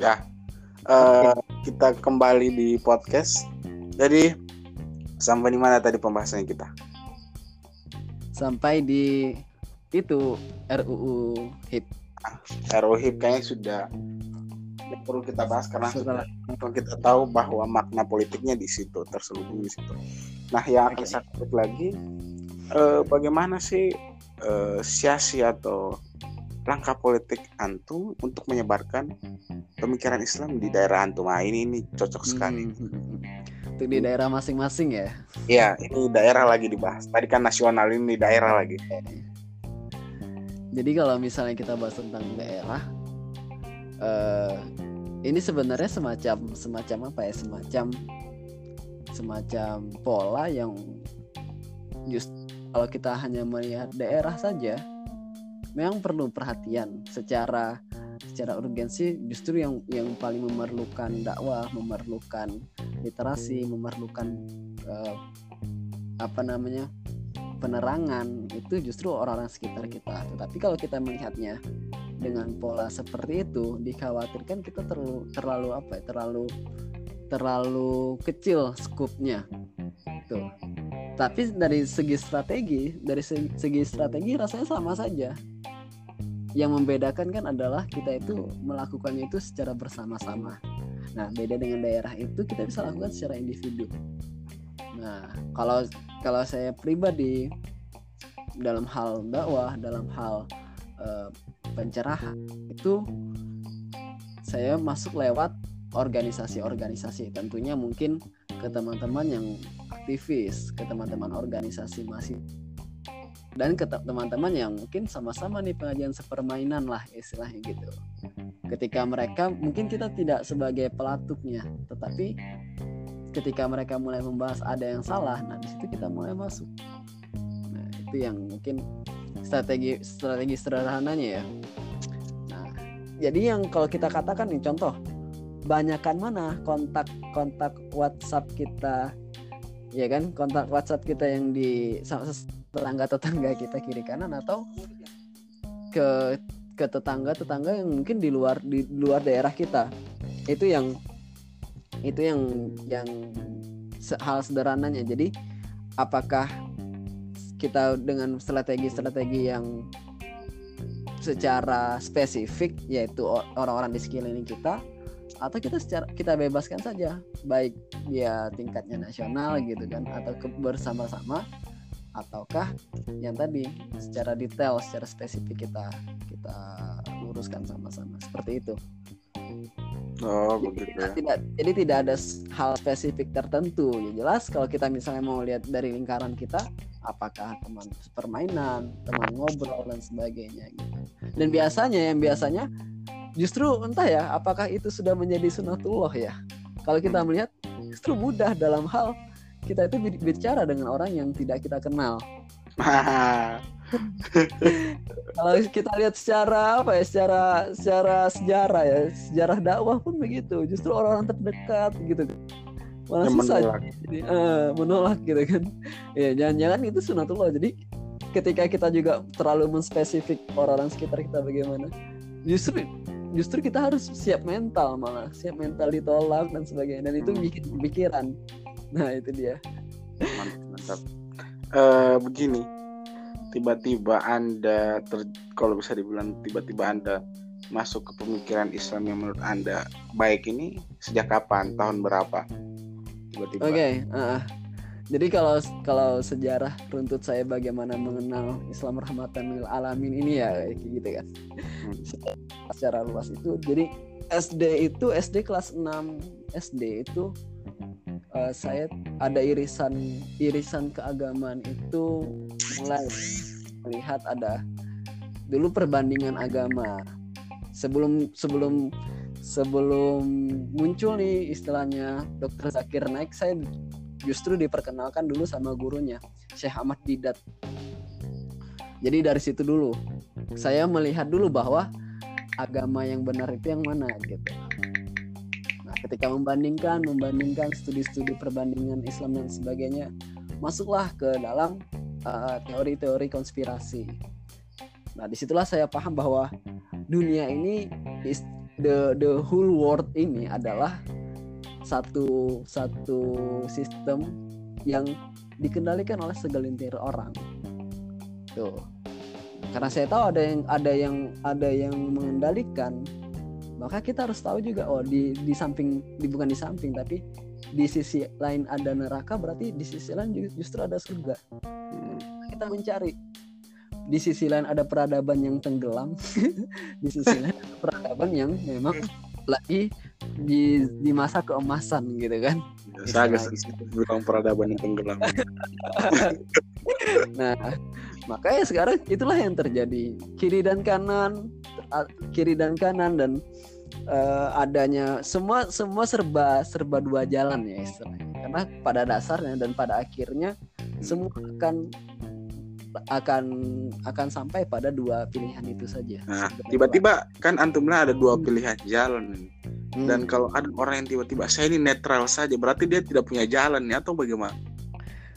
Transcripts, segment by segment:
Ya, uh, kita kembali di podcast. Jadi sampai di mana tadi pembahasannya kita? Sampai di itu RUU HIP. RUU HIP kayaknya sudah perlu kita bahas karena Setelah. sudah kita tahu bahwa makna politiknya di situ terselubung di situ. Nah, yang akan saya lagi, uh, bagaimana sih uh, siasi atau langkah politik antum untuk menyebarkan pemikiran Islam di daerah antum. Nah, ini ini cocok sekali. Hmm. Untuk di daerah masing-masing ya. Iya, ini daerah lagi dibahas. Tadi kan nasional ini daerah lagi. Jadi kalau misalnya kita bahas tentang daerah uh, ini sebenarnya semacam semacam apa ya? Semacam semacam pola yang just kalau kita hanya melihat daerah saja memang perlu perhatian secara secara urgensi justru yang yang paling memerlukan dakwah, memerlukan literasi, memerlukan uh, apa namanya penerangan itu justru orang-orang sekitar kita. Tetapi kalau kita melihatnya dengan pola seperti itu, dikhawatirkan kita terlalu terlalu apa ya, terlalu terlalu kecil skupnya. Tuh. Tapi dari segi strategi, dari segi, strategi rasanya sama saja yang membedakan kan adalah kita itu melakukannya itu secara bersama-sama. Nah, beda dengan daerah itu kita bisa lakukan secara individu. Nah, kalau kalau saya pribadi dalam hal dakwah, dalam hal uh, pencerahan itu saya masuk lewat organisasi-organisasi. Tentunya mungkin ke teman-teman yang aktivis, ke teman-teman organisasi masih dan ke teman-teman yang mungkin sama-sama nih pengajian sepermainan lah istilahnya gitu. Ketika mereka mungkin kita tidak sebagai pelatuknya tetapi ketika mereka mulai membahas ada yang salah nah di situ kita mulai masuk. Nah itu yang mungkin strategi strategi sederhananya ya. Nah jadi yang kalau kita katakan nih contoh banyakkan mana kontak kontak WhatsApp kita ya kan kontak WhatsApp kita yang di tetangga-tetangga kita kiri kanan atau ke ke tetangga-tetangga yang mungkin di luar di luar daerah kita. Itu yang itu yang yang hal sederhananya. Jadi apakah kita dengan strategi-strategi yang secara spesifik yaitu orang-orang di sekeliling kita atau kita secara kita bebaskan saja. Baik dia tingkatnya nasional gitu kan atau bersama-sama ataukah yang tadi secara detail secara spesifik kita kita luruskan sama-sama. Seperti itu. Oh begitu ya. tidak jadi tidak ada hal spesifik tertentu. Ya jelas kalau kita misalnya mau lihat dari lingkaran kita apakah teman permainan teman ngobrol dan sebagainya gitu. Dan biasanya yang biasanya justru entah ya apakah itu sudah menjadi sunatullah ya kalau kita melihat justru mudah dalam hal kita itu bicara dengan orang yang tidak kita kenal. Kalau kita lihat secara apa ya, secara secara sejarah ya, sejarah dakwah pun begitu. Justru orang-orang terdekat gitu. Malah susah menolak. jadi uh, menolak gitu kan. Ya jangan-jangan itu sunatullah. Jadi ketika kita juga terlalu menspesifik orang-orang sekitar kita bagaimana, justru justru kita harus siap mental malah siap mental ditolak dan sebagainya. Dan itu bikin pikiran nah itu dia. Mantap, mantap. Uh, begini. Tiba-tiba anda ter, kalau bisa dibilang tiba-tiba anda masuk ke pemikiran Islam yang menurut anda baik ini sejak kapan? Tahun berapa? Tiba-tiba. Oke okay, uh, jadi kalau kalau sejarah runtut saya bagaimana mengenal Islam rahmatan lil alamin ini ya kayak gitu kan hmm. secara luas itu jadi SD itu SD kelas 6 SD itu uh, saya ada irisan irisan keagamaan itu mulai melihat ada dulu perbandingan agama sebelum sebelum sebelum muncul nih istilahnya dokter Zakir naik saya justru diperkenalkan dulu sama gurunya Syekh Ahmad Didat. Jadi dari situ dulu saya melihat dulu bahwa agama yang benar itu yang mana gitu. Ketika membandingkan membandingkan studi-studi perbandingan Islam dan sebagainya masuklah ke dalam uh, teori-teori konspirasi. Nah di situlah saya paham bahwa dunia ini the the whole world ini adalah satu satu sistem yang dikendalikan oleh segelintir orang. Tuh. Karena saya tahu ada yang ada yang ada yang mengendalikan maka kita harus tahu juga oh di di samping di bukan di samping tapi di sisi lain ada neraka berarti di sisi lain justru ada surga. Kita mencari. Di sisi lain ada peradaban yang tenggelam. Di sisi lain ada peradaban yang memang lagi di di masa keemasan gitu kan. Saya agak bilang peradaban yang tenggelam. Nah makanya sekarang itulah yang terjadi. Kiri dan kanan kiri dan kanan dan uh, adanya semua semua serba serba dua jalan ya istilahnya. Karena pada dasarnya dan pada akhirnya semua akan akan akan sampai pada dua pilihan itu saja. Nah, tiba-tiba kan antumlah ada dua hmm. pilihan jalan. Hmm. Dan kalau ada orang yang tiba-tiba saya ini netral saja, berarti dia tidak punya jalan ya atau bagaimana?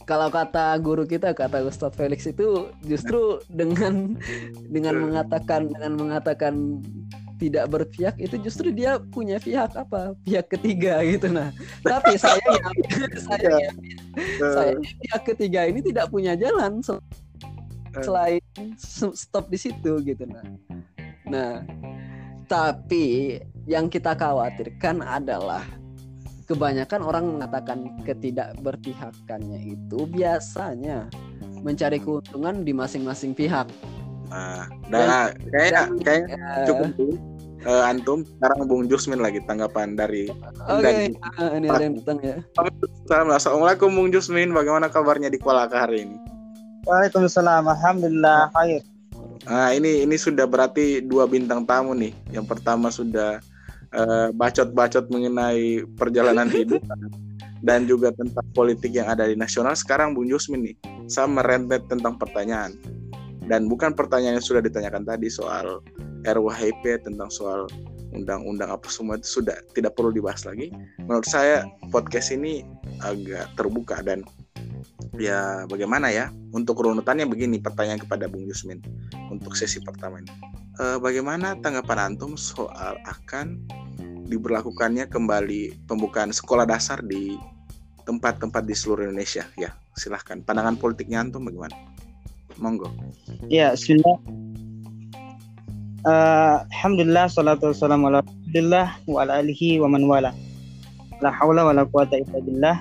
kalau kata guru kita kata Ustadz Felix itu justru dengan dengan mengatakan dengan mengatakan tidak berpihak itu justru dia punya pihak apa pihak ketiga gitu nah tapi saya saya saya pihak ketiga ini tidak punya jalan selain stop di situ gitu nah nah tapi yang kita khawatirkan adalah kebanyakan orang mengatakan ketidakberpihakannya itu biasanya mencari keuntungan di masing-masing pihak. Nah, nah kayak kayak uh, cukup uh, antum sekarang Bung Jusmin lagi tanggapan dari Oke, okay. uh, ini ada yang datang ya. Assalamualaikum Bung Jusmin, bagaimana kabarnya di Kuala hari ini? Waalaikumsalam, alhamdulillah khair. Nah, ini ini sudah berarti dua bintang tamu nih. Yang pertama sudah eh, bacot-bacot mengenai perjalanan hidup dan juga tentang politik yang ada di nasional. Sekarang Bung Jusmin nih, sama rentet tentang pertanyaan. Dan bukan pertanyaan yang sudah ditanyakan tadi soal RUHP tentang soal undang-undang apa semua itu sudah tidak perlu dibahas lagi. Menurut saya podcast ini agak terbuka dan ya bagaimana ya untuk runutannya begini pertanyaan kepada Bung Yusmin untuk sesi pertama ini. E, bagaimana tanggapan antum soal akan diberlakukannya kembali pembukaan sekolah dasar di tempat-tempat di seluruh Indonesia. Ya, silahkan. Pandangan politiknya antum bagaimana? Monggo. Ya, Bismillah. Uh, Alhamdulillah, salatu wassalamu ala wa ala wa man wala. La hawla wa la quwata illa billah.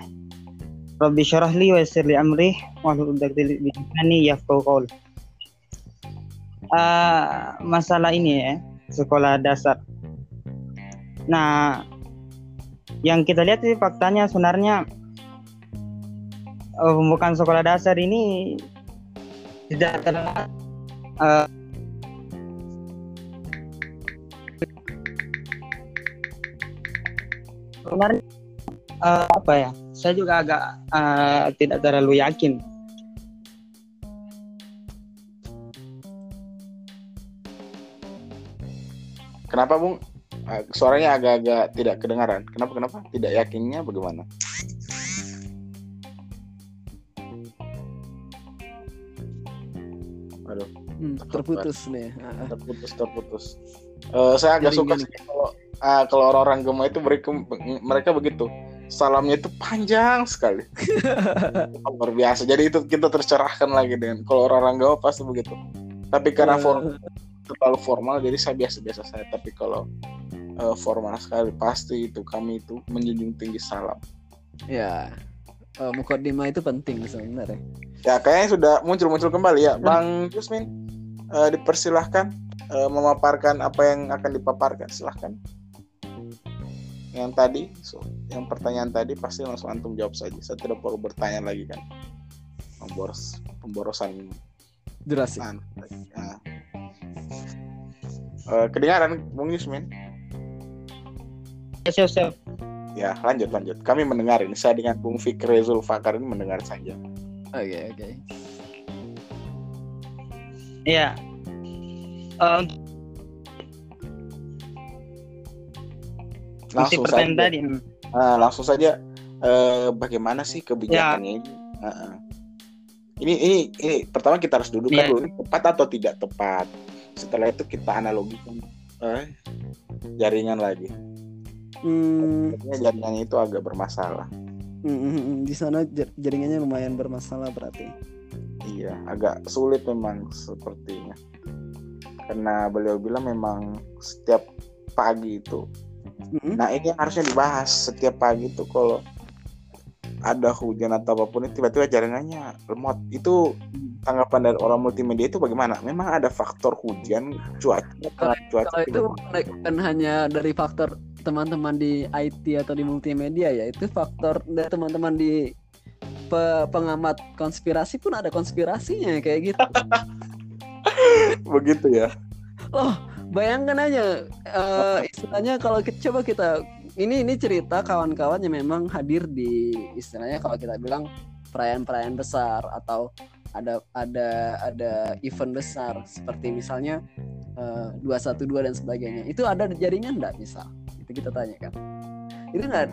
Rabbi syarah li wa yassir li amri wa hlul 'uqdatam min lisani yafqahu qawl. Uh, masalah ini ya, sekolah dasar Nah, yang kita lihat sih faktanya sebenarnya uh, pembukaan sekolah dasar ini tidak terlalu uh, sebenarnya uh, apa ya? Saya juga agak uh, tidak terlalu yakin. Kenapa, Bung? suaranya agak-agak tidak kedengaran. Kenapa kenapa? Tidak yakinnya bagaimana? Aduh, hmm, terputus nih. Terputus terputus. Uh, saya agak Jadi suka sih kalau uh, kalau orang-orang Gema itu mereka mereka begitu. Salamnya itu panjang sekali. Luar biasa. Jadi itu kita tercerahkan lagi dengan kalau orang-orang Gema pasti begitu. Tapi karena uh, terlalu formal jadi saya biasa-biasa saya. Tapi kalau uh, formal sekali pasti itu kami itu menjunjung tinggi salam ya uh, eh, mukodima itu penting sebenarnya ya kayaknya sudah muncul-muncul kembali ya bang Yusmin uh, dipersilahkan uh, memaparkan apa yang akan dipaparkan silahkan yang tadi so, yang pertanyaan tadi pasti langsung antum jawab saja. Saya tidak perlu bertanya lagi kan. Pemboros pemborosan. Durasi nah, uh, kedengaran Bung Yusmin? Siap siap ya lanjut lanjut. Kami mendengar ini. Saya dengan Bung Fikri Zulfakar ini mendengar saja. Oke okay, oke. Okay. ya. Um, langsung saja tadi. Uh, langsung saja uh, bagaimana sih kebijakannya ya. ini uh, uh. ini ini ini pertama kita harus duduk ya. dulu tepat atau tidak tepat setelah itu kita analogikan uh, jaringan lagi. Hmm, jaringannya itu agak bermasalah. mm, mm, mm. di sana jar- jaringannya lumayan bermasalah berarti. Iya, agak sulit memang sepertinya. Karena beliau bilang memang setiap pagi itu. Mm-mm. Nah ini yang harusnya dibahas setiap pagi itu kalau ada hujan atau apa pun itu tiba-tiba jaringannya lemot. Itu tanggapan dari orang multimedia itu bagaimana? Memang ada faktor hujan, cuaca, Kalau- cuaca. Kalau itu bukan hanya dari faktor teman-teman di IT atau di multimedia ya, itu faktor dari teman-teman di pe- pengamat konspirasi pun ada konspirasinya kayak gitu. begitu ya. Loh, bayangkan aja eh, istilahnya kalau kita coba kita ini ini cerita kawan-kawan yang memang hadir di istilahnya kalau kita bilang perayaan-perayaan besar atau ada ada ada event besar seperti misalnya eh, 212 dan sebagainya. Itu ada jaringan enggak misal? Itu kita tanyakan. Itu enggak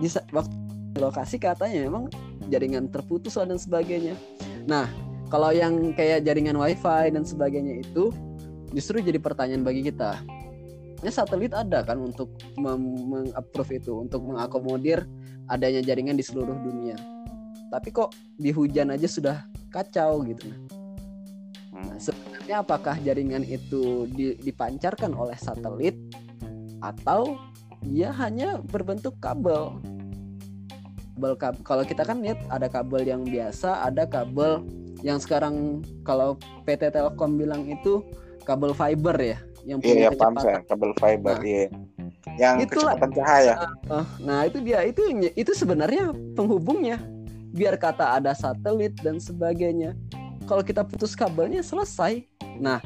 bisa waktu lokasi katanya memang jaringan terputus dan sebagainya. Nah, kalau yang kayak jaringan wifi dan sebagainya itu justru jadi pertanyaan bagi kita. Ya satelit ada kan untuk meng-approve itu, untuk mengakomodir adanya jaringan di seluruh dunia. Tapi kok di hujan aja sudah kacau gitu. Nah, sebenarnya apakah jaringan itu di- dipancarkan oleh satelit atau dia hanya berbentuk kabel? Kabel kab- kalau kita kan lihat ada kabel yang biasa, ada kabel yang sekarang kalau PT Telkom bilang itu kabel fiber ya, yang punya Iya, iya, paham kecepatan saya. Kabel fiber, Nah. iya. Yang Itulah. kecepatan cahaya. Oh, nah itu dia itu itu sebenarnya penghubungnya. Biar kata ada satelit dan sebagainya. Kalau kita putus kabelnya selesai. Nah,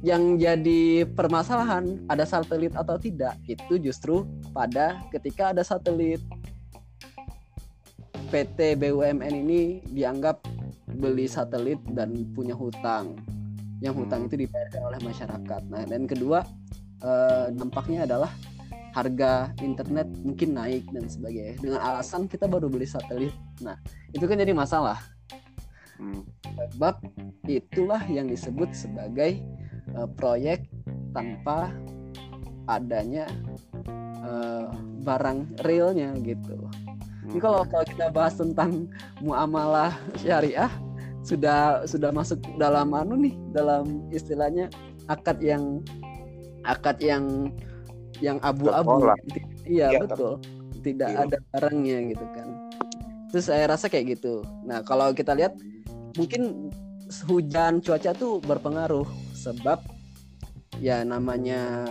yang jadi permasalahan ada satelit atau tidak itu justru pada ketika ada satelit. PT BUMN ini dianggap beli satelit dan punya hutang. Yang hutang Hmm. itu dibayarkan oleh masyarakat. Nah, dan kedua eh, dampaknya adalah harga internet mungkin naik dan sebagainya dengan alasan kita baru beli satelit. Nah, itu kan jadi masalah. Hmm. Sebab itulah yang disebut sebagai eh, proyek tanpa adanya eh, barang realnya gitu. Ini kalau kalau kita bahas tentang muamalah syariah sudah sudah masuk dalam anu nih dalam istilahnya akad yang akad yang yang abu-abu. Tertolak. Iya Iya, betul. Tidak Iya. ada barangnya gitu kan. Terus saya rasa kayak gitu. Nah kalau kita lihat mungkin hujan cuaca tuh berpengaruh sebab ya namanya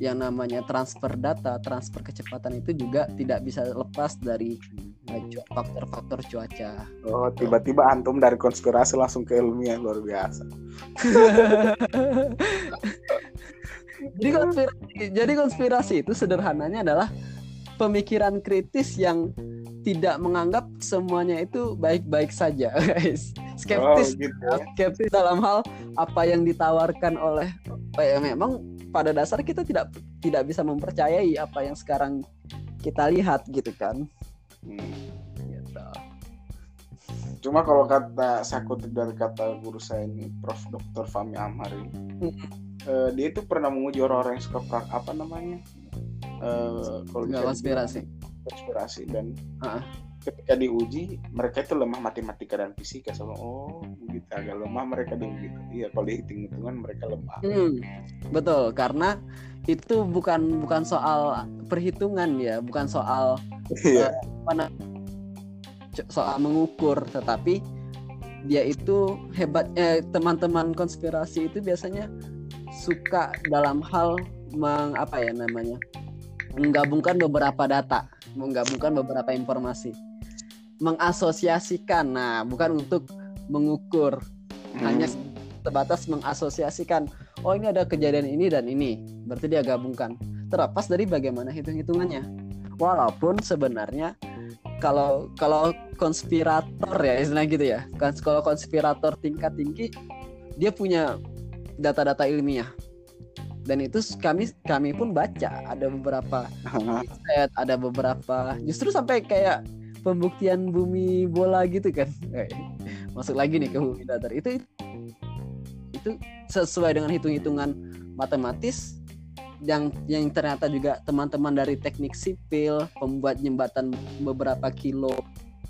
yang namanya transfer data, transfer kecepatan itu juga tidak bisa lepas dari eh, faktor-faktor cuaca. Oh, tiba-tiba antum dari konspirasi langsung ke ilmiah luar biasa. jadi konspirasi, jadi konspirasi itu sederhananya adalah pemikiran kritis yang tidak menganggap semuanya itu baik-baik saja, guys. Skeptis, Oh, gitu ya. skeptis dalam hal apa yang ditawarkan oleh oh ya memang pada dasar kita tidak tidak bisa mempercayai apa yang sekarang kita lihat gitu kan. Hmm. Gitu. Cuma kalau kata saya kutip dari kata guru saya ini, Prof. Dr. Fahmi Amhar ini, Hmm. eh, dia itu pernah menguji orang-orang yang suka apa namanya? Eh, kalau Nggak bisa konspirasi. dan Ah. ketika diuji mereka itu lemah matematika dan fisika. Sama oh begitu agak lemah mereka di begitu iya kalau dihitung hitungan mereka lemah. Hmm, betul. Karena itu bukan bukan soal perhitungan ya, bukan soal iya. co- soal mengukur, tetapi dia itu hebatnya teman-teman konspirasi itu biasanya suka dalam hal meng apa ya namanya menggabungkan beberapa data, menggabungkan beberapa informasi, mengasosiasikan. Nah, bukan untuk mengukur, hanya sebatas mengasosiasikan. Oh ini ada kejadian ini dan ini berarti dia gabungkan. Terlepas dari bagaimana hitung-hitungannya. Walaupun sebenarnya kalau kalau konspirator ya istilah gitu ya. Kalau konspirator tingkat tinggi dia punya data-data ilmiah dan itu kami kami pun baca. Ada beberapa riset, ada beberapa justru sampai kayak pembuktian bumi bola gitu kan. Eh, masuk lagi nih ke bumi datar. Itu itu sesuai dengan hitung-hitungan matematis yang yang ternyata juga teman-teman dari teknik sipil pembuat jembatan beberapa kilo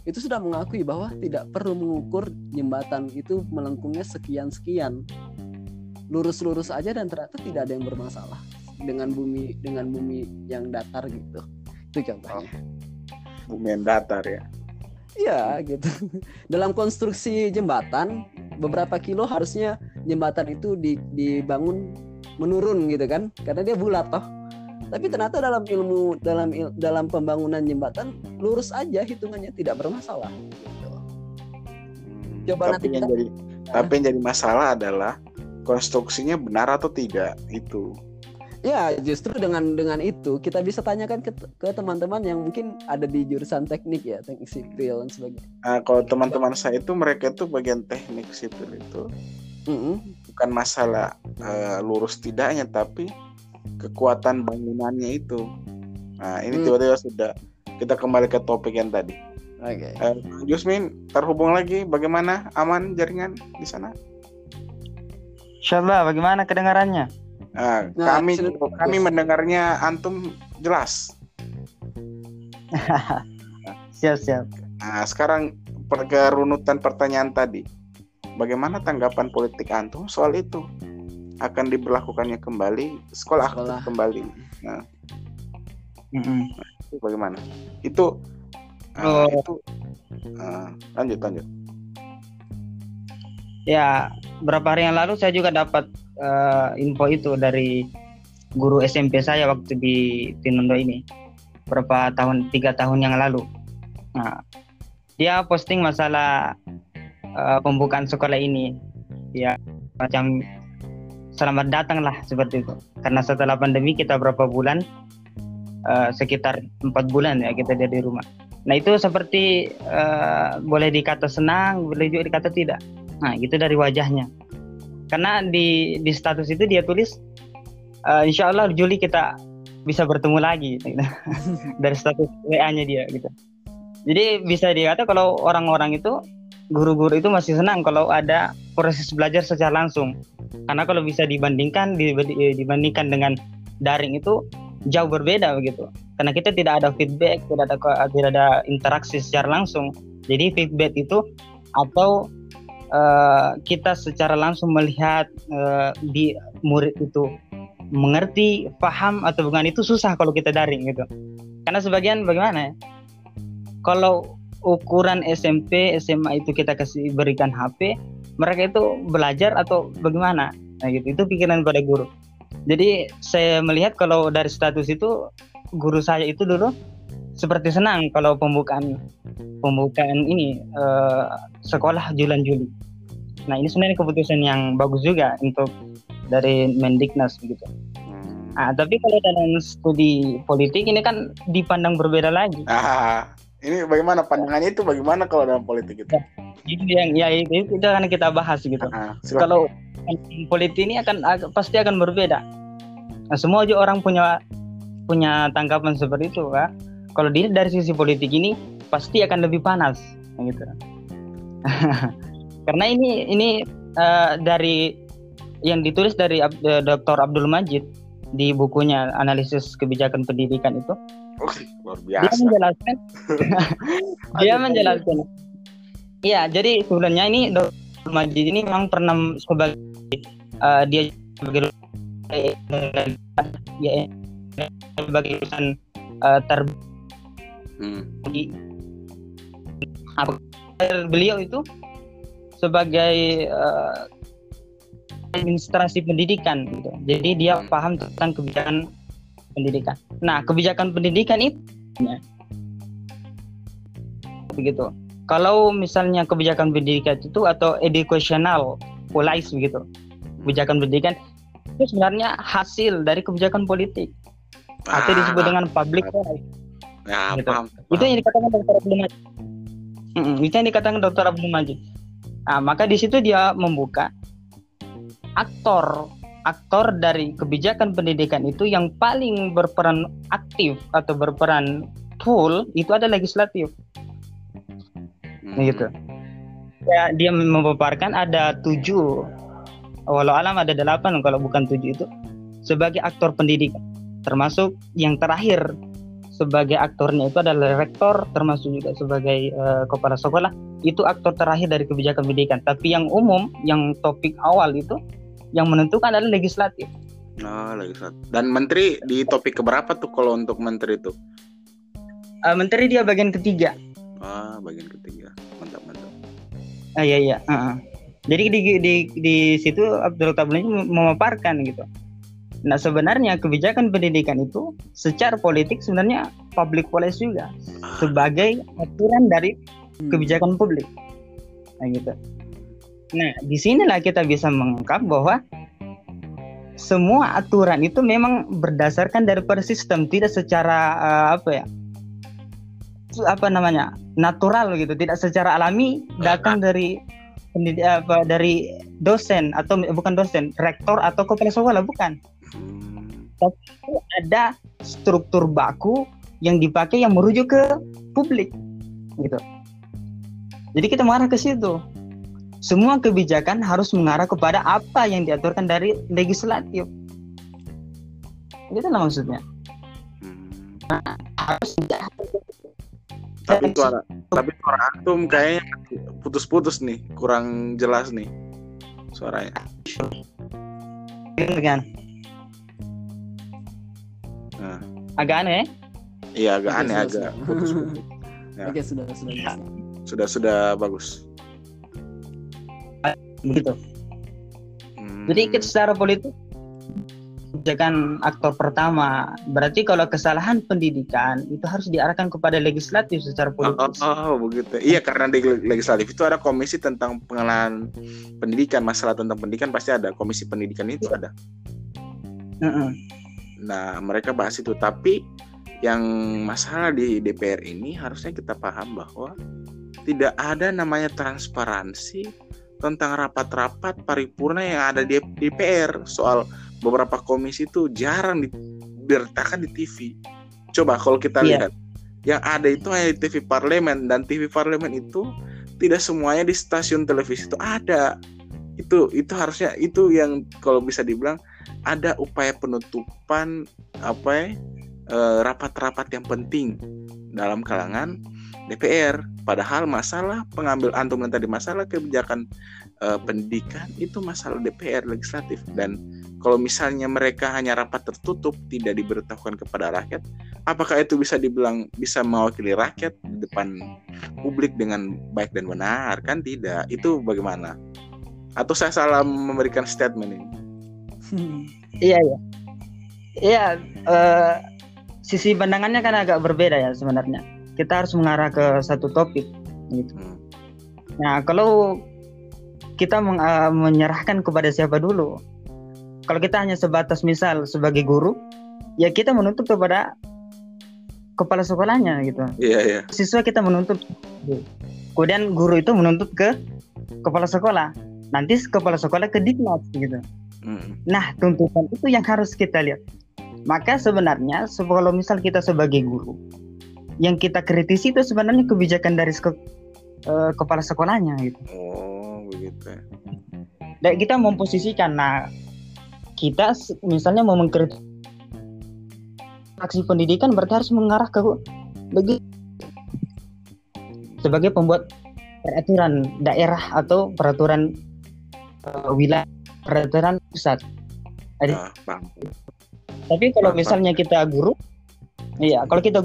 itu sudah mengakui bahwa tidak perlu mengukur jembatan itu melengkungnya sekian sekian lurus-lurus aja dan ternyata tidak ada yang bermasalah dengan bumi dengan bumi yang datar gitu itu contohnya oh, bumi yang datar ya Iya gitu. Dalam konstruksi jembatan beberapa kilo harusnya jembatan itu dibangun menurun gitu kan karena dia bulat toh tapi ternyata dalam ilmu dalam il, dalam pembangunan jembatan lurus aja hitungannya tidak bermasalah gitu. Coba tapi nanti yang kita, jadi nah. tapi yang jadi masalah adalah konstruksinya benar atau tidak itu ya justru dengan dengan itu kita bisa tanyakan ke, ke teman-teman yang mungkin ada di jurusan teknik ya teknik sipil dan sebagainya nah, kalau teman-teman saya itu mereka itu bagian teknik sipil itu mm -hmm. bukan masalah uh, lurus tidaknya tapi kekuatan bangunannya itu nah ini mm. tiba-tiba sudah kita kembali ke topik yang tadi Oke. Okay. Uh, eh, Jusmin terhubung lagi bagaimana aman jaringan di sana? Insyaallah bagaimana kedengarannya? Nah, nah kami kami mendengarnya antum jelas. siap siap. Nah sekarang perga runutan pertanyaan tadi bagaimana tanggapan politik antum soal itu? Akan diberlakukannya kembali sekolah, sekolah. kembali. Nah, mm -hmm. itu bagaimana? Itu uh, itu uh, lanjut lanjut. Ya, berapa hari yang lalu saya juga dapat uh, info itu dari guru SMP saya waktu di Tinondo ini berapa tahun tiga tahun yang lalu. Nah, dia posting masalah uh, pembukaan sekolah ini. Ya macam selamat datang lah seperti itu. Karena setelah pandemi kita berapa bulan uh, sekitar empat bulan ya kita di rumah. Nah itu seperti uh, boleh dikata senang boleh juga dikata tidak nah gitu dari wajahnya karena di di status itu dia tulis uh, insya Allah Juli kita bisa bertemu lagi gitu. dari status WA-nya dia gitu jadi bisa dikata kalau orang-orang itu guru-guru itu masih senang kalau ada proses belajar secara langsung. Karena kalau bisa dibandingkan dibandingkan dengan daring itu jauh berbeda begitu. Karena kita tidak ada feedback, tidak ada tidak ada interaksi secara langsung. Jadi feedback itu atau uh, kita secara langsung melihat uh, di murid itu mengerti, paham atau bukan itu susah kalau kita daring gitu. Karena sebagian bagaimana ya? Kalau ukuran SMP, SMA itu kita kasih berikan HP, mereka itu belajar atau bagaimana? Nah gitu, itu pikiran pada guru. Jadi saya melihat kalau dari status itu guru saya itu dulu seperti senang kalau pembukaan pembukaan ini uh, sekolah bulan Juli. Nah ini sebenarnya keputusan yang bagus juga untuk dari Mendiknas begitu. Hmm. Nah, tapi kalau dalam studi politik ini kan dipandang berbeda lagi. Ah, ini bagaimana pandangannya itu bagaimana kalau dalam politik itu? Itu yang ya itu, itu akan kita bahas gitu. Uh, kalau politik ini akan pasti akan berbeda. Nah, semua juga orang punya punya tanggapan seperti itu kan. Kalau dia dari sisi politik ini pasti akan lebih panas gitu. Karena ini ini uh, dari yang ditulis dari Ab, uh, Dr. Abdul Majid di bukunya analisis kebijakan pendidikan itu Oh, luar biasa. Dia menjelaskan. dia menjelaskan. Iya, jadi sebenarnya ini Dr. Majid ini memang pernah sebagai uh, dia sebagai ya sebagai uh, ter hmm. apa beliau itu sebagai uh, administrasi pendidikan gitu. Jadi dia hmm. paham tentang kebijakan pendidikan. Nah, kebijakan pendidikan itu ya, begitu. Kalau misalnya kebijakan pendidikan itu atau educational policy begitu, kebijakan pendidikan itu sebenarnya hasil dari kebijakan politik ah, atau disebut dengan public policy. Ya, gitu. paham, paham. Itu yang dikatakan Dr. Abdul Majid. Mm -mm, itu yang dikatakan Dr. Abdul Majid. Nah, maka di situ dia membuka aktor aktor dari kebijakan pendidikan itu yang paling berperan aktif atau berperan full itu ada legislatif. Hmm. Gitu. Ya, dia memaparkan ada tujuh, walau alam ada delapan kalau bukan tujuh itu sebagai aktor pendidikan termasuk yang terakhir sebagai aktornya itu adalah rektor termasuk juga sebagai uh, kepala sekolah. Itu aktor terakhir dari kebijakan pendidikan. Tapi yang umum yang topik awal itu yang menentukan adalah legislatif. Oh legislatif dan menteri di topik keberapa tuh kalau untuk menteri itu? Uh, menteri dia bagian ketiga. Ah bagian ketiga. Mantap mantap. Ah iya iya. Uh -uh. jadi di di di situ Abdul Tabli memaparkan gitu Nah sebenarnya kebijakan pendidikan itu secara politik sebenarnya public policy juga sebagai aturan dari hmm. kebijakan publik. Nah gitu. Nah di sinilah kita bisa mengungkap bahwa semua aturan itu memang berdasarkan dari sistem tidak secara uh, apa ya apa namanya natural gitu tidak secara alami datang dari pendidik apa dari dosen atau bukan dosen rektor atau kepala sekolah bukan tapi ada struktur baku yang dipakai yang merujuk ke publik gitu. Jadi kita mengarah ke situ. Semua kebijakan harus mengarah kepada apa yang diaturkan dari legislatif. Itu lah maksudnya. Nah, harus tapi suara tapi suara antum kayaknya putus-putus nih kurang jelas nih suaranya. Dengan agak aneh iya agak aneh agak ya. oke sudah sudah ya. sudah sudah bagus. Begitu. Hmm. jadi ikut secara politik jangan aktor pertama berarti kalau kesalahan pendidikan itu harus diarahkan kepada legislatif secara politis oh, oh, oh begitu. Iya karena di legislatif itu ada komisi tentang pengenalan pendidikan. Masalah tentang pendidikan pasti ada. Komisi pendidikan itu ada. Uh -uh. Nah, mereka bahas itu. Tapi yang masalah di DPR ini harusnya kita paham bahwa tidak ada namanya transparansi tentang rapat-rapat paripurna yang ada di DPR soal beberapa komisi itu jarang diberitakan di TV. Coba kalau kita yeah. lihat, yang ada itu hanya di TV parlemen dan TV parlemen itu tidak semuanya di stasiun televisi itu ada. Itu itu harusnya itu yang kalau bisa dibilang ada upaya penutupan apa ya eh, rapat-rapat yang penting dalam kalangan DPR. Padahal masalah pengambil antum tadi masalah kebijakan uh, pendidikan itu masalah DPR legislatif dan kalau misalnya mereka hanya rapat tertutup tidak diberitahukan kepada rakyat, apakah itu bisa dibilang bisa mewakili rakyat di depan publik dengan baik dan benar? Kan tidak. Itu bagaimana? Atau saya salah memberikan statement ini? Iya iya. Iya uh, sisi pandangannya kan agak berbeda ya sebenarnya. Kita harus mengarah ke satu topik gitu. Hmm. nah kalau kita meng, uh, menyerahkan kepada siapa dulu? Kalau kita hanya sebatas misal sebagai guru ya kita menuntut kepada kepala sekolahnya gitu. Iya yeah, iya. Yeah. siswa kita menuntut kemudian guru itu menuntut ke kepala sekolah. Nanti kepala sekolah ke diklat gitu Nah, tuntutan itu yang harus kita lihat. Maka sebenarnya kalau misal kita sebagai guru, yang kita kritisi itu sebenarnya kebijakan dari uh, kepala sekolahnya gitu. Oh, begitu. Dan kita memposisikan, nah kita misalnya mau mengkritik aksi pendidikan berarti harus mengarah ke bagi sebagai pembuat peraturan daerah atau peraturan uh, wilayah peraturan pusat. Jadi, nah, tapi kalau misalnya kita guru, iya kalau kita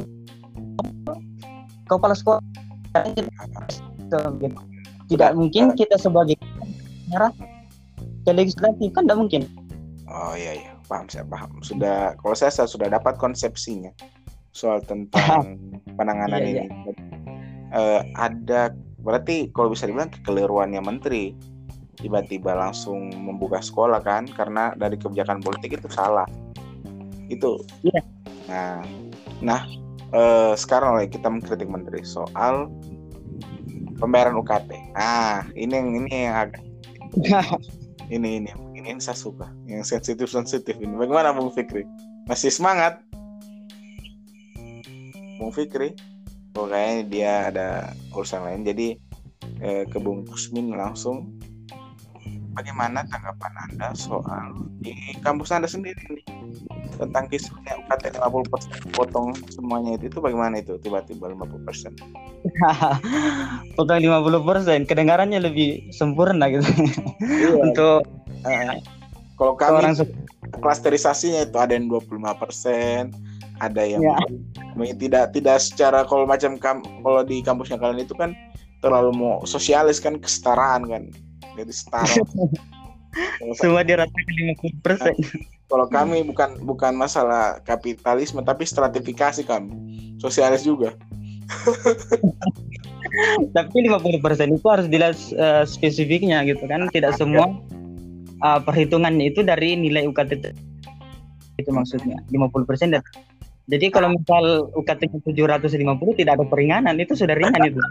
kepala sekolah tidak mungkin kita sebagai merah ke legislatif kan tidak mungkin. Oh iya iya paham saya paham sudah kalau saya, saya sudah dapat konsepsinya soal tentang penanganan iya, ini. Iya. Uh, ada berarti kalau bisa dibilang kekeliruannya menteri tiba-tiba langsung membuka sekolah kan karena dari kebijakan politik itu salah. Itu. Yeah. nah nah eh, sekarang lagi kita mengkritik menteri soal pembayaran UKT ah ini yang ini yang agak ini ini ini yang saya suka. Yang sensitif sensitif ini. Bagaimana Bung Fikri? Masih semangat? Bung Fikri? Oh, kayaknya dia ada urusan lain. Jadi eh, ke Bung Kusmin langsung bagaimana tanggapan anda soal di kampus anda sendiri nih? Tentang kisahnya UKT 50% potong semuanya itu itu bagaimana itu tiba-tiba 50% potong 50% kedengarannya lebih sempurna gitu. Iya. untuk uh, kalau kami orang klasterisasinya itu ada yang 25% ada yang ya. tidak tidak secara kalau macam kam, kalau di kampusnya kalian itu kan terlalu mau sosialis kan kesetaraan kan jadi setara. Semua diratakan 50 persen. Kalau kami bukan bukan masalah kapitalisme tapi stratifikasi kami sosialis juga. Tapi 50 persen itu harus dilihat uh, spesifiknya gitu kan. Tidak semua uh, perhitungannya itu dari nilai UKT itu maksudnya. 50 persen jadi kalau misal UKT 750 tidak ada peringanan itu sudah ringan itu.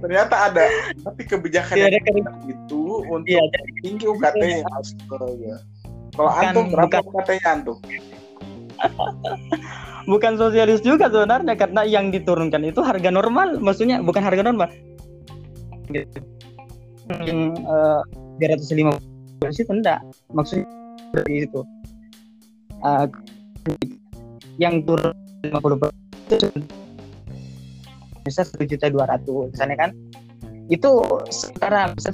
Ternyata ada tapi kebijakan ada itu untuk iya, tinggi UKT-nya. Kalau antum berapa UKT-nya antum? bukan sosialis juga sebenarnya karena yang diturunkan itu harga normal, maksudnya bukan harga normal. Yang uh, 350 itu enggak, maksudnya seperti itu. Uh, yang turun 50 persen bisa satu juta dua ratus misalnya kan? Itu sekarang bisa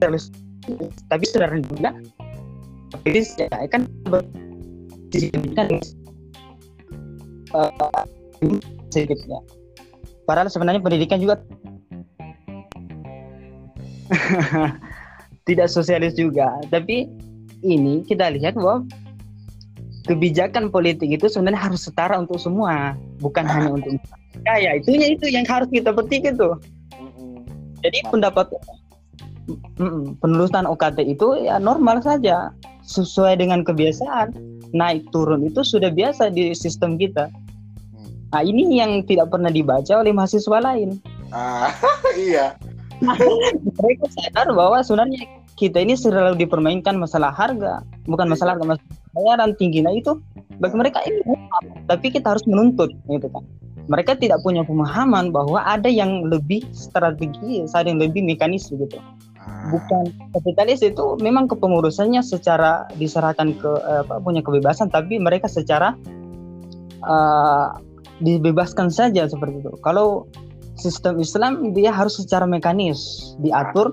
terus tapi sebenarnya juga jadi ya kan kan uh, sedikitnya. Padahal sebenarnya pendidikan juga tidak sosialis juga. Tapi ini kita lihat bahwa kebijakan politik itu sebenarnya harus setara untuk semua, bukan hanya untuk kaya. Itunya itu yang harus kita petik itu. Jadi pendapat penelusuran OKT itu ya normal saja, sesuai dengan kebiasaan. Naik turun itu sudah biasa di sistem kita. Mm. Nah ini yang tidak pernah dibaca oleh mahasiswa lain. Ah, iya. Mereka sadar bahwa sebenarnya kita ini selalu dipermainkan masalah harga, bukan masalah harga, masalah bayaran tinggi. Nah itu bagi mereka ini tapi kita harus menuntut gitu kan. Mereka tidak punya pemahaman bahwa ada yang lebih strategi ada yang lebih mekanis gitu. Ah. bukan kapitalis itu memang kepengurusannya secara diserahkan ke apa punya kebebasan tapi mereka secara uh, dibebaskan saja seperti itu. Kalau sistem Islam dia harus secara mekanis diatur.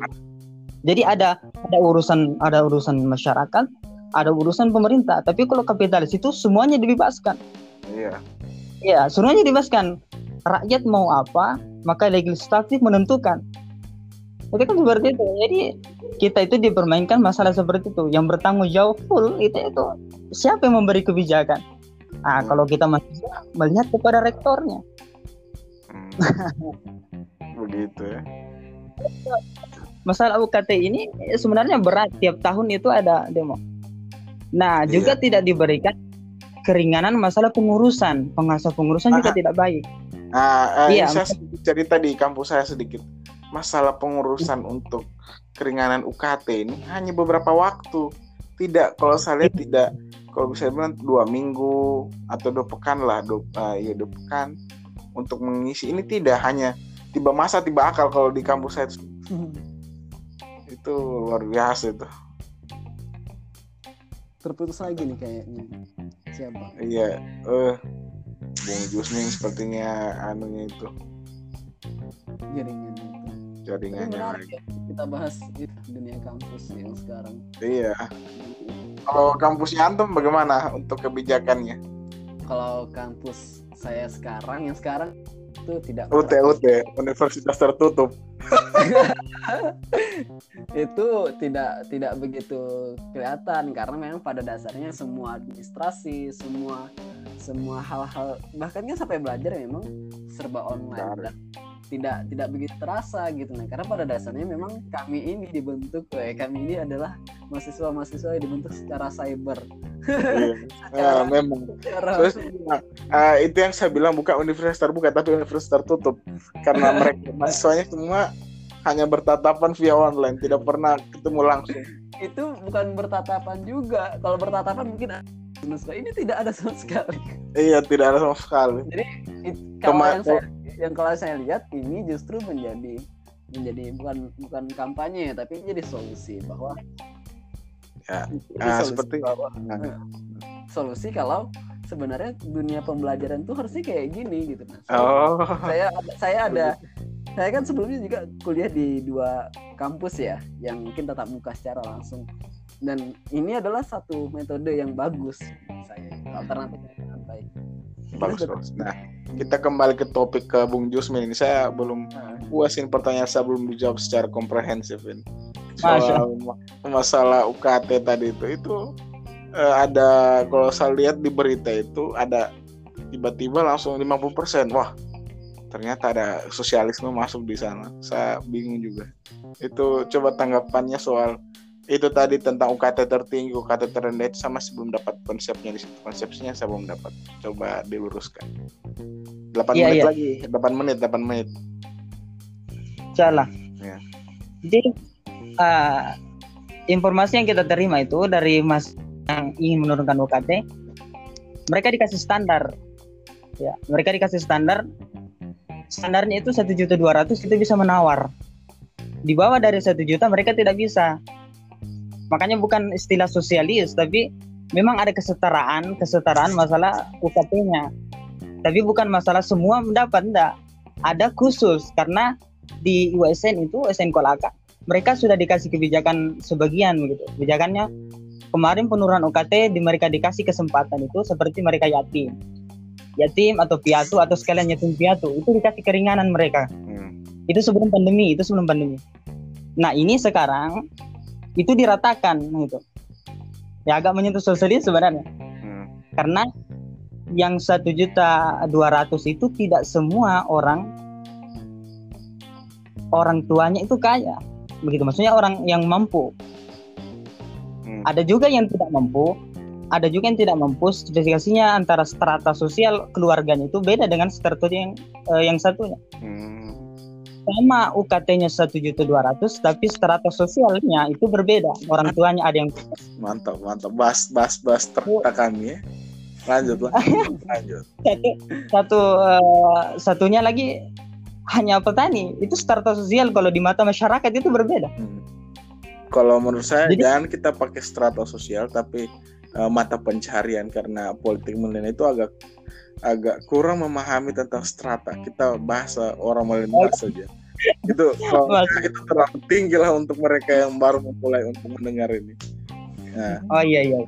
Jadi ada ada urusan ada urusan masyarakat ada urusan pemerintah. Tapi kalau kapitalis itu semuanya dibebaskan. Iya. Iya, semuanya dibebaskan. Rakyat mau apa, maka legislatif menentukan. Itu kan seperti itu. Jadi kita itu dipermainkan masalah seperti itu. Yang bertanggung jawab full itu itu siapa yang memberi kebijakan? Nah, hmm. kalau kita masih melihat kepada rektornya. Hmm. Begitu ya. Masalah UKT ini sebenarnya berat tiap tahun itu ada demo. Nah, juga iya. tidak diberikan keringanan masalah pengurusan, pengasuh pengurusan Aha. juga tidak baik. Nah, eh, iya, saya sedikit cerita di kampus saya sedikit. Masalah pengurusan untuk keringanan UKT ini hanya beberapa waktu. Tidak, kalau saya lihat tidak, kalau bisa bilang dua minggu atau dua pekan lah, dua, uh, ya dua pekan untuk mengisi ini tidak hanya tiba masa tiba akal kalau di kampus saya itu, itu luar biasa itu terputus lagi nih kayaknya. Siapa? Iya eh uh, Bung Jusning sepertinya anunya itu. Jaringan itu. Jaringannya lagi. Ya, kita bahas itu dunia kampus yang sekarang. Iya. Kalau kampusnya antum bagaimana untuk kebijakannya? Kalau kampus saya sekarang yang sekarang itu tidak UT UT Universitas tertutup itu tidak tidak begitu kelihatan karena memang pada dasarnya semua administrasi semua semua hal-hal bahkan kan sampai belajar memang serba online dan tidak tidak begitu terasa gitu. Nah karena pada dasarnya memang kami ini dibentuk eh, kami ini adalah mahasiswa-mahasiswa yang dibentuk secara cyber. Iya. secara, nah, memang. secara... Terus, uh, itu yang saya bilang bukan universitas terbuka tapi universitas tertutup. Karena mereka mahasiswanya semua hanya bertatapan via online tidak pernah ketemu langsung. Itu bukan bertatapan juga. Kalau bertatapan mungkin ini tidak ada sama sekali. Iya tidak ada sama sekali. Jadi kalau yang saya yang kalau saya lihat ini justru menjadi menjadi bukan bukan kampanye tapi menjadi solusi bahwa Ya, Jadi ah, solusi seperti- bahwa- Nah. solusi kalau sebenarnya dunia pembelajaran tuh harusnya kayak gini gitu nah Oh, saya saya ada saya kan sebelumnya juga kuliah di dua kampus ya yang mungkin tatap muka secara langsung. Dan ini adalah satu metode yang bagus saya alternatif yang baik bagus bagus. Nah, kita kembali ke topik ke Bung Jusmin ini. Saya belum Nah, puasin pertanyaan saya belum dijawab secara komprehensif ini. Masya Soal ma- masalah UKT tadi itu itu eh, ada kalau saya lihat di berita itu ada tiba-tiba langsung 50%. Wah, ternyata ada sosialisme masuk di sana. Saya bingung juga. Itu coba tanggapannya soal itu tadi tentang UKT tertinggi, UKT terendah itu sama sebelum dapat konsepnya di situ. Konsepsinya saya belum dapat. Coba diluruskan. 8 Iya, menit iya. lagi, 8 menit, 8 menit. Insyaallah. Ya. Jadi eh, informasi yang kita terima itu dari mas yang ingin menurunkan UKT, mereka dikasih standar. Ya, mereka dikasih standar. Standarnya itu satu juta dua ratus itu bisa menawar. Di bawah dari satu juta mereka tidak bisa. Makanya bukan istilah sosialis, tapi memang ada kesetaraan, kesetaraan masalah UKT-nya. Tapi bukan masalah semua mendapat, enggak. Ada khusus karena di USN itu USN Kolaka mereka sudah dikasih kebijakan sebagian begitu kebijakannya kemarin penurunan UKT di mereka dikasih kesempatan itu seperti mereka yatim yatim atau piatu atau sekalian yatim piatu itu dikasih keringanan mereka Hmm. itu sebelum pandemi itu sebelum pandemi nah ini sekarang itu diratakan gitu ya agak menyentuh sosialis sebenarnya Hmm. karena yang satu juta dua ratus itu tidak semua orang orang tuanya itu kaya begitu maksudnya orang yang mampu Hmm. ada juga yang tidak mampu ada juga yang tidak mampu spesifikasinya antara strata sosial keluarganya itu beda dengan strata yang eh, yang satunya Hmm. Sama UKT-nya satu juta dua ratus tapi strata sosialnya itu berbeda orang tuanya ada yang Mantap, mantap. Bas, bas, bas terta kami ya. Lanjut, lanjut, lanjut. satu satu eh, satunya lagi hanya petani itu strata sosial kalau di mata masyarakat itu berbeda Hmm. Kalau menurut saya Jadi- jangan kita pakai strata sosial tapi eh, mata pencarian karena politik milenial itu agak agak kurang memahami tentang strata. Kita bahasa orang milenial saja. Itu kalau itu terlalu tinggi lah untuk mereka yang baru memulai untuk mendengar ini. Nah, oh iya iya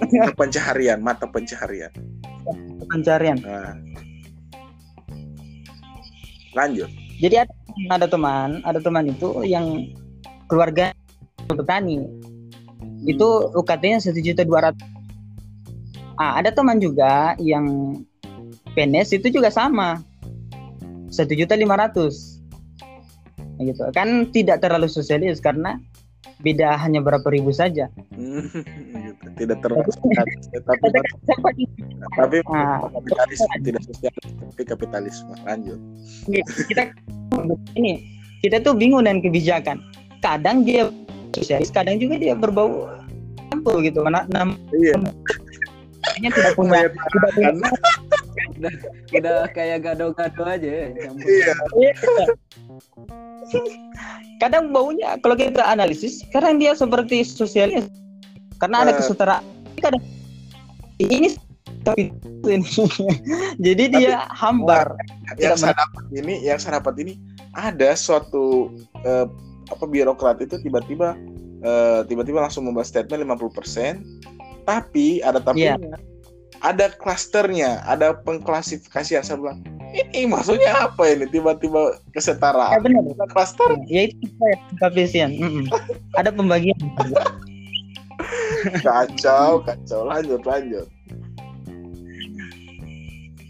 mata pencaharian, mata pencaharian. pencarian Nah. Lanjut. jadi ada ada teman ada teman itu yang keluarga petani itu UKT-nya satu juta dua ratus ah ada teman juga yang PNS itu juga sama satu juta lima ratus gitu kan tidak terlalu sosialis karena beda hanya berapa ribu saja Hmm, gitu. Tidak terlalu sosialis, tapi tapi Ah. kapitalis tidak sosialis tapi kapitalisme. Lanjut. kita ini kita tuh bingung dengan kebijakan kadang dia sosialis kadang juga dia berbau campur gitu mana namanya Iya. tidak punya tidak punya udah udah kayak gado-gado aja ya campur. Iya. kadang baunya kalau kita analisis kadang dia seperti sosialis karena ada Eh. kesetaraan kadang ini tapi ini jadi dia hambar Yang saya dapat ini, yang saya dapat ini ada suatu eh, apa birokrat itu tiba-tiba eh, tiba-tiba langsung membuat statement 50%, tapi ada Iya. tapinya. Ada klasternya, ada pengklasifikasian saya bilang, ini maksudnya apa ini tiba-tiba ya kesetaraan? benar Ada klaster ya itu saya kapasian ada pembagian kacau, kacau. Lanjut, lanjut.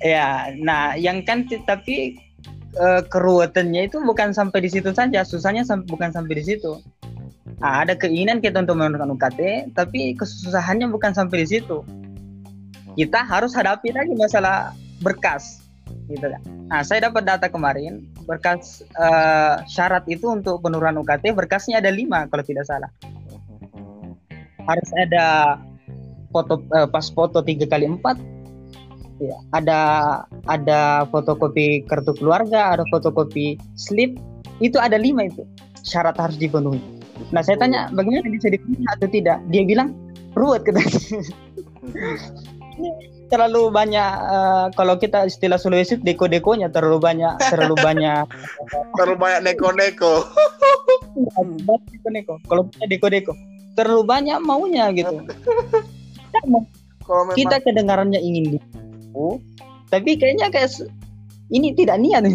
Ya, nah yang kan tapi eh, keruwetannya itu bukan sampai di situ saja, susahnya sam- bukan sampai di situ. Nah, ada keinginan kita untuk menurunkan UKT, tapi kesusahannya bukan sampai di situ. Kita harus hadapi lagi masalah berkas, gitu kan. Nah, saya dapat data kemarin, berkas eh, syarat itu untuk penurunan UKT berkasnya ada lima kalau tidak salah. Harus ada foto eh, pas foto tiga kali empat ya ada ada fotokopi kartu keluarga ada fotokopi slip itu ada lima itu syarat harus dipenuhi. Nah saya tanya bagaimana bisa dipenuhi atau tidak? Dia bilang ruwet katanya. terlalu banyak uh, kalau kita istilah Sulawesi deko-dekonya terlalu banyak terlalu banyak terlalu banyak neko-neko. neko-neko. Kalau kita deko-deko terlalu banyak maunya gitu. Memang... kita kedengarannya ingin gitu, tapi kayaknya kayak ini tidak niat.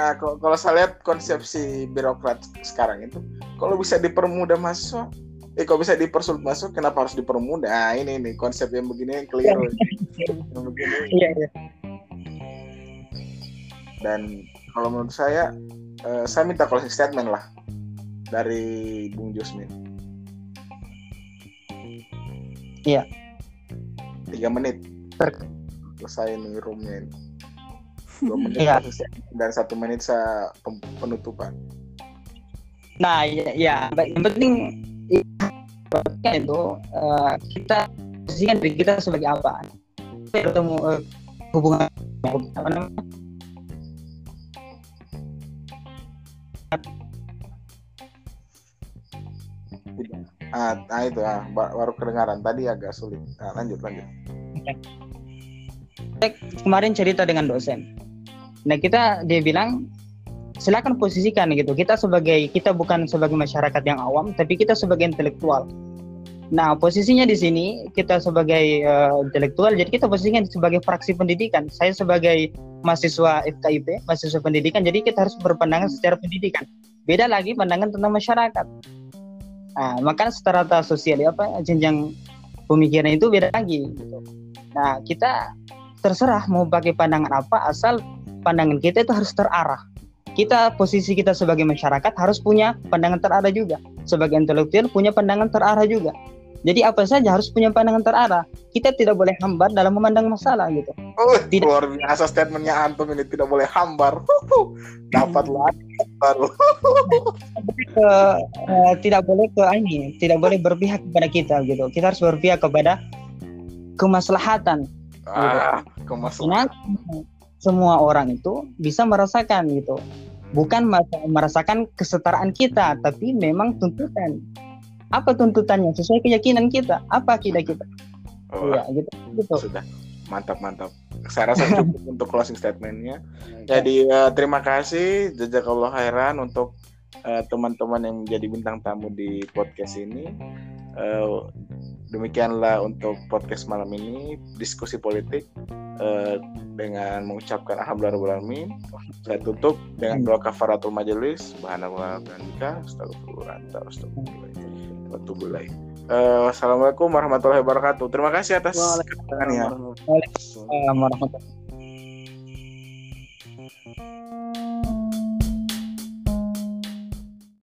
Nah, kalau saya lihat konsepsi birokrat sekarang itu, kalau bisa dipermudah mahasiswa, eh kalau bisa dipersulit masuk, kenapa harus dipermudah? Nah, ini nih konsep yang begini yang keliru. yang begini. Iya, iya. Dan kalau menurut saya, eh, saya minta closing statement lah dari Bung Jusmin. Iya. Tiga menit. Selesai nih roomnya ini dua menit ya. dan satu menit saya penutupan. Nah ya, ya yang penting itu uh, kita posisikan diri kita sebagai apa? Ketemu uh, hubungan apa namanya? Ah, nah itu ah, baru kedengaran. Tadi agak sulit. Nah, lanjut lanjut. Kemarin cerita dengan dosen Nah kita dia bilang silakan posisikan gitu. Kita sebagai kita bukan sebagai masyarakat yang awam, tapi kita sebagai intelektual. Nah posisinya di sini kita sebagai uh, intelektual, jadi kita posisikan sebagai fraksi pendidikan. Saya sebagai mahasiswa FKIP, mahasiswa pendidikan, jadi kita harus berpandangan secara pendidikan. Beda lagi pandangan tentang masyarakat. Nah, maka strata sosial apa jenjang pemikiran itu beda lagi. Gitu. Nah kita terserah mau pakai pandangan apa asal pandangan kita itu harus terarah. Kita posisi kita sebagai masyarakat harus punya pandangan terarah juga. Sebagai intelektual punya pandangan terarah juga. Jadi apa saja harus punya pandangan terarah. Kita tidak boleh hambar dalam memandang masalah gitu. Oh, tidak. luar biasa statementnya Antum ini tidak boleh hambar. Dapat lagi baru. ke, uh, tidak boleh ke ini, tidak boleh berpihak kepada kita gitu. Kita harus berpihak kepada kemaslahatan. Ah, gitu. kemaslahatan semua orang itu bisa merasakan gitu. Bukan merasakan kesetaraan kita tapi memang tuntutan. Apa tuntutannya? Sesuai keyakinan kita. Apa akidah kita? Oh, ya gitu. Gitu. sudah. Mantap mantap. Saya rasa cukup untuk closing statementnya. Jadi uh, terima kasih. Jazakallah khairan untuk uh, teman-teman yang menjadi bintang tamu di podcast ini. Uh, demikianlah untuk podcast malam ini diskusi politik uh, dengan mengucapkan alhamdulillah saya tutup dengan doa kafaratul majelis subhanallah astagfirullah Uh, Wassalamualaikum warahmatullahi wabarakatuh. Terima kasih atas kedatangannya. Waalaikumsalam warahmatullahi wabarakatuh.